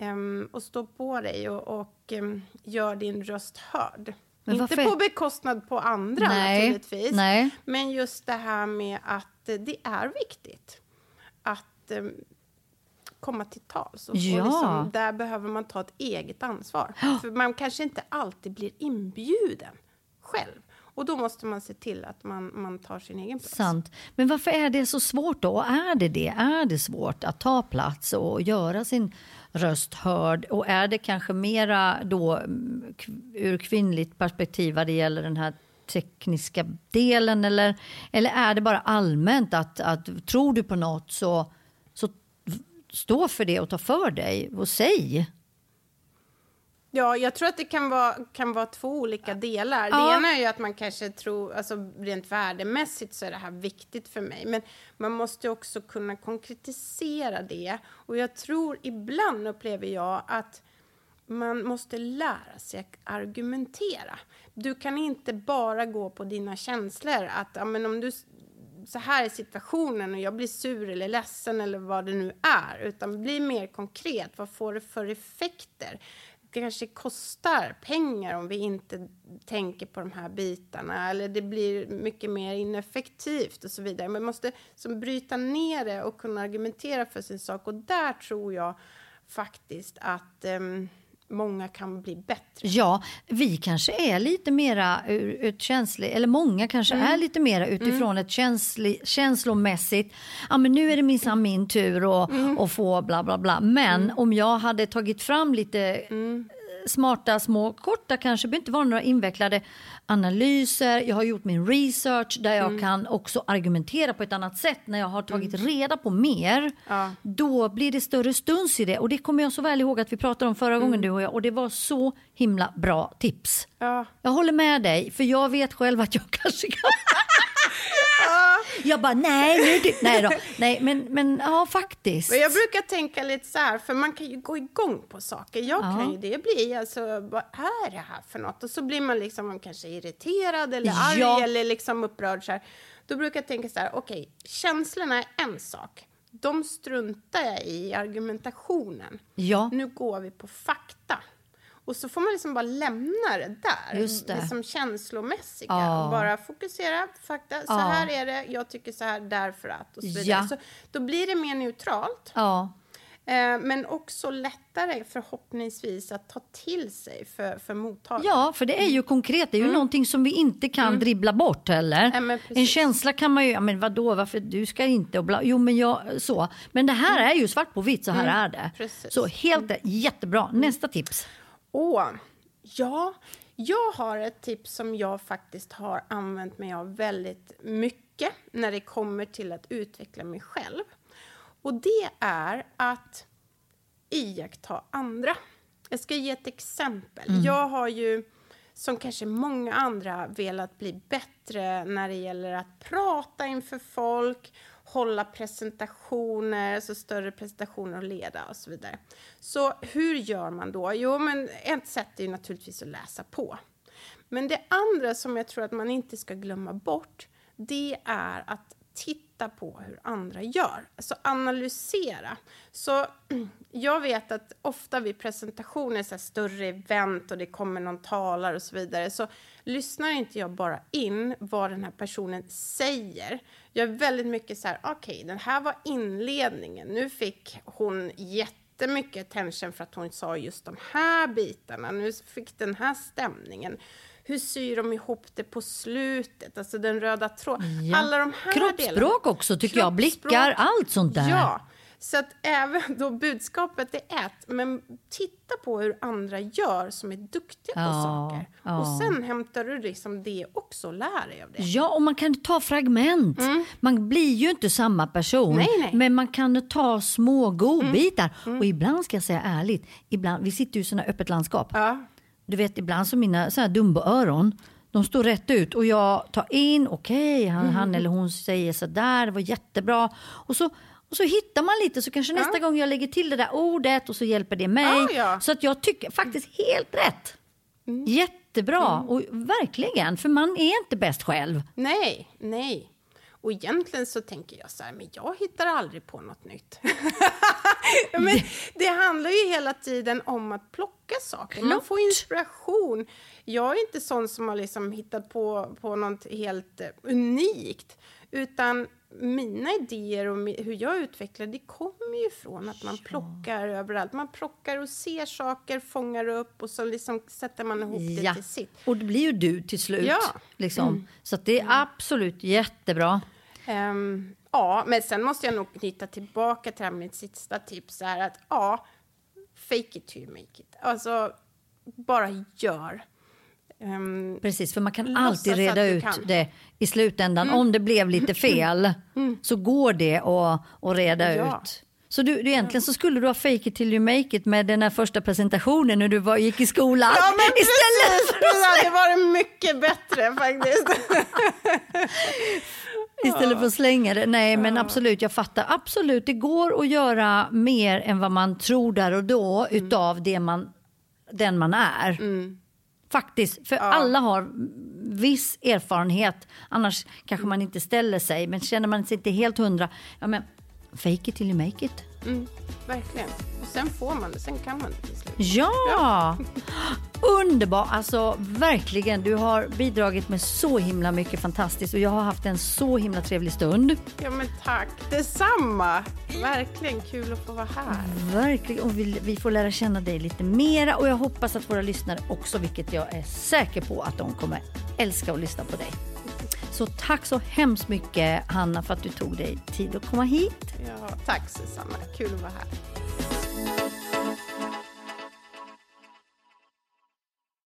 Um, och stå på dig och, och um, gör din röst hörd. Inte på bekostnad på andra Nej. naturligtvis. Nej. Men just det här med att det är viktigt att um, komma till tals. Och, ja. och liksom, där behöver man ta ett eget ansvar. För man kanske inte alltid blir inbjuden själv. Och då måste man se till att man, man tar sin egen plats. Sant. Men varför är det så svårt då? Är det det? Är det svårt att ta plats och göra sin röst hörd? Och är det kanske mera då mm, ur kvinnligt perspektiv vad det gäller den här tekniska delen eller, eller är det bara allmänt att, att tror du på något så stå för det och ta för dig och säg. Ja, jag tror att det kan vara, kan vara två olika delar. Ja. Det ena är ju att man kanske tror, alltså rent värdemässigt så är det här viktigt för mig. Men man måste också kunna konkretisera det. Och jag tror ibland upplever jag att man måste lära sig att argumentera. Du kan inte bara gå på dina känslor. Att ja, men om du så här är situationen och jag blir sur eller ledsen eller vad det nu är. Utan bli mer konkret. Vad får det för effekter? Det kanske kostar pengar om vi inte tänker på de här bitarna. Eller det blir mycket mer ineffektivt och så vidare. Man måste som, bryta ner det och kunna argumentera för sin sak. Och där tror jag faktiskt att um, många kan bli bättre. Ja, vi kanske är lite mera ut känslig, eller många kanske mm. är lite mera utifrån mm. ett känsli, känslomässigt, ja men nu är det minsann min tur att mm. få bla bla bla. Men mm. om jag hade tagit fram lite mm smarta, små, korta kanske, behöver inte vara några invecklade analyser. Jag har gjort min research där jag mm. kan också argumentera på ett annat sätt. När jag har tagit mm. reda på mer, ja. då blir det större stuns i det. Och det kommer jag så väl ihåg att vi pratade om förra mm. gången du och jag. Och det var så himla bra tips. Ja. Jag håller med dig, för jag vet själv att jag kanske kan jag bara, nej, nu nej då. Nej, men, men ja, faktiskt. Men jag brukar tänka lite så här, för man kan ju gå igång på saker. Jag ja. kan ju det bli, alltså, vad är det här för något? Och så blir man liksom kanske irriterad eller arg ja. eller liksom upprörd. Så här. Då brukar jag tänka så här, okej, känslorna är en sak. De struntar jag i argumentationen. Ja. Nu går vi på fakta. Och så får man liksom bara lämna det där. Just det. Liksom känslomässiga. Ja. Och bara fokusera. Fakta. Så ja. här är det. Jag tycker så här därför att. Och så vidare. Ja. Så då blir det mer neutralt. Ja. Eh, men också lättare förhoppningsvis att ta till sig för, för mottagaren. Ja, för det är ju konkret. Det är ju mm. någonting som vi inte kan mm. dribbla bort heller. Ja, en känsla kan man ju, ja, men vadå, varför du ska inte och bla, jo men jag så. Men det här mm. är ju svart på vitt, så här mm. är det. Precis. Så helt jättebra. Nästa tips. Åh, ja. Jag har ett tips som jag faktiskt har använt mig av väldigt mycket när det kommer till att utveckla mig själv. Och det är att iaktta andra. Jag ska ge ett exempel. Mm. Jag har ju, som kanske många andra, velat bli bättre när det gäller att prata inför folk, hålla presentationer, alltså större presentationer och leda och så vidare. Så hur gör man då? Jo, men ett sätt är ju naturligtvis att läsa på. Men det andra som jag tror att man inte ska glömma bort, det är att titta på hur andra gör. Alltså analysera. Så jag vet att ofta vid presentationer, så här större event och det kommer någon talare och så vidare, så lyssnar inte jag bara in vad den här personen säger. Jag är väldigt mycket så här, okej, okay, den här var inledningen. Nu fick hon jättemycket attention för att hon sa just de här bitarna. Nu fick den här stämningen hur syr de ihop det på slutet? Alltså den röda tråden. Ja. Alla de här Kroppsspråk delarna. också tycker jag, blickar, allt sånt där. Ja, så att även då budskapet är ett, men titta på hur andra gör som är duktiga ja, på saker. Ja. Och sen hämtar du liksom det också och lär dig av det. Ja, och man kan ta fragment. Mm. Man blir ju inte samma person, nej, nej. men man kan ta små godbitar. Mm. Mm. Och ibland ska jag säga ärligt, ibland, vi sitter ju i sådana öppet landskap. Ja. Du vet ibland så mina så här Dumbo-öron, de står rätt ut och jag tar in, okej, okay, han, mm. han, eller hon säger så där, det var jättebra. Och så, och så hittar man lite så kanske ja. nästa gång jag lägger till det där ordet och så hjälper det mig. Ja, ja. Så att jag tycker faktiskt helt rätt. Mm. Jättebra mm. och verkligen, för man är inte bäst själv. Nej, nej. Och egentligen så tänker jag så här, men jag hittar aldrig på något nytt. men det handlar ju hela tiden om att plocka saker. Man får inspiration. Jag är inte sån som har liksom hittat på, på något helt unikt, utan mina idéer och hur jag utvecklar det kommer ju från att man ja. plockar överallt. Man plockar och ser saker, fångar upp och så liksom sätter man ihop ja. det till sitt. Och det blir ju du till slut. Ja. Liksom. Mm. Så det är absolut jättebra. Um, ja, men sen måste jag nog knyta tillbaka till mitt sista tips. Är att ja, fake it till you make it. Alltså, bara gör. Um, Precis, för man kan alltid reda ut kan. det i slutändan. Mm. Om det blev lite fel mm. så går det att, att reda ja. ut. Så du, du, egentligen så skulle du ha fake it till you make it med den här första presentationen när du var, gick i skolan. Ja men precis, det hade varit mycket bättre faktiskt. Istället för att slänga det. Nej men absolut, jag fattar. Absolut, det går att göra mer än vad man tror där och då mm. utav det man, den man är. Mm. Faktiskt, för ja. alla har viss erfarenhet. Annars kanske man inte ställer sig. Men känner man sig inte helt hundra, ja men fake it till you make it. Mm, verkligen. Och sen får man det, sen kan man det till slut. Ja! ja. Underbar! Alltså verkligen, du har bidragit med så himla mycket fantastiskt och jag har haft en så himla trevlig stund. Ja men tack, detsamma! Verkligen kul att få vara här. Verkligen, och vi, vi får lära känna dig lite mera och jag hoppas att våra lyssnare också, vilket jag är säker på att de kommer älska att lyssna på dig. Så tack så hemskt mycket Hanna för att du tog dig tid att komma hit. Ja, tack Susanna, kul att vara här.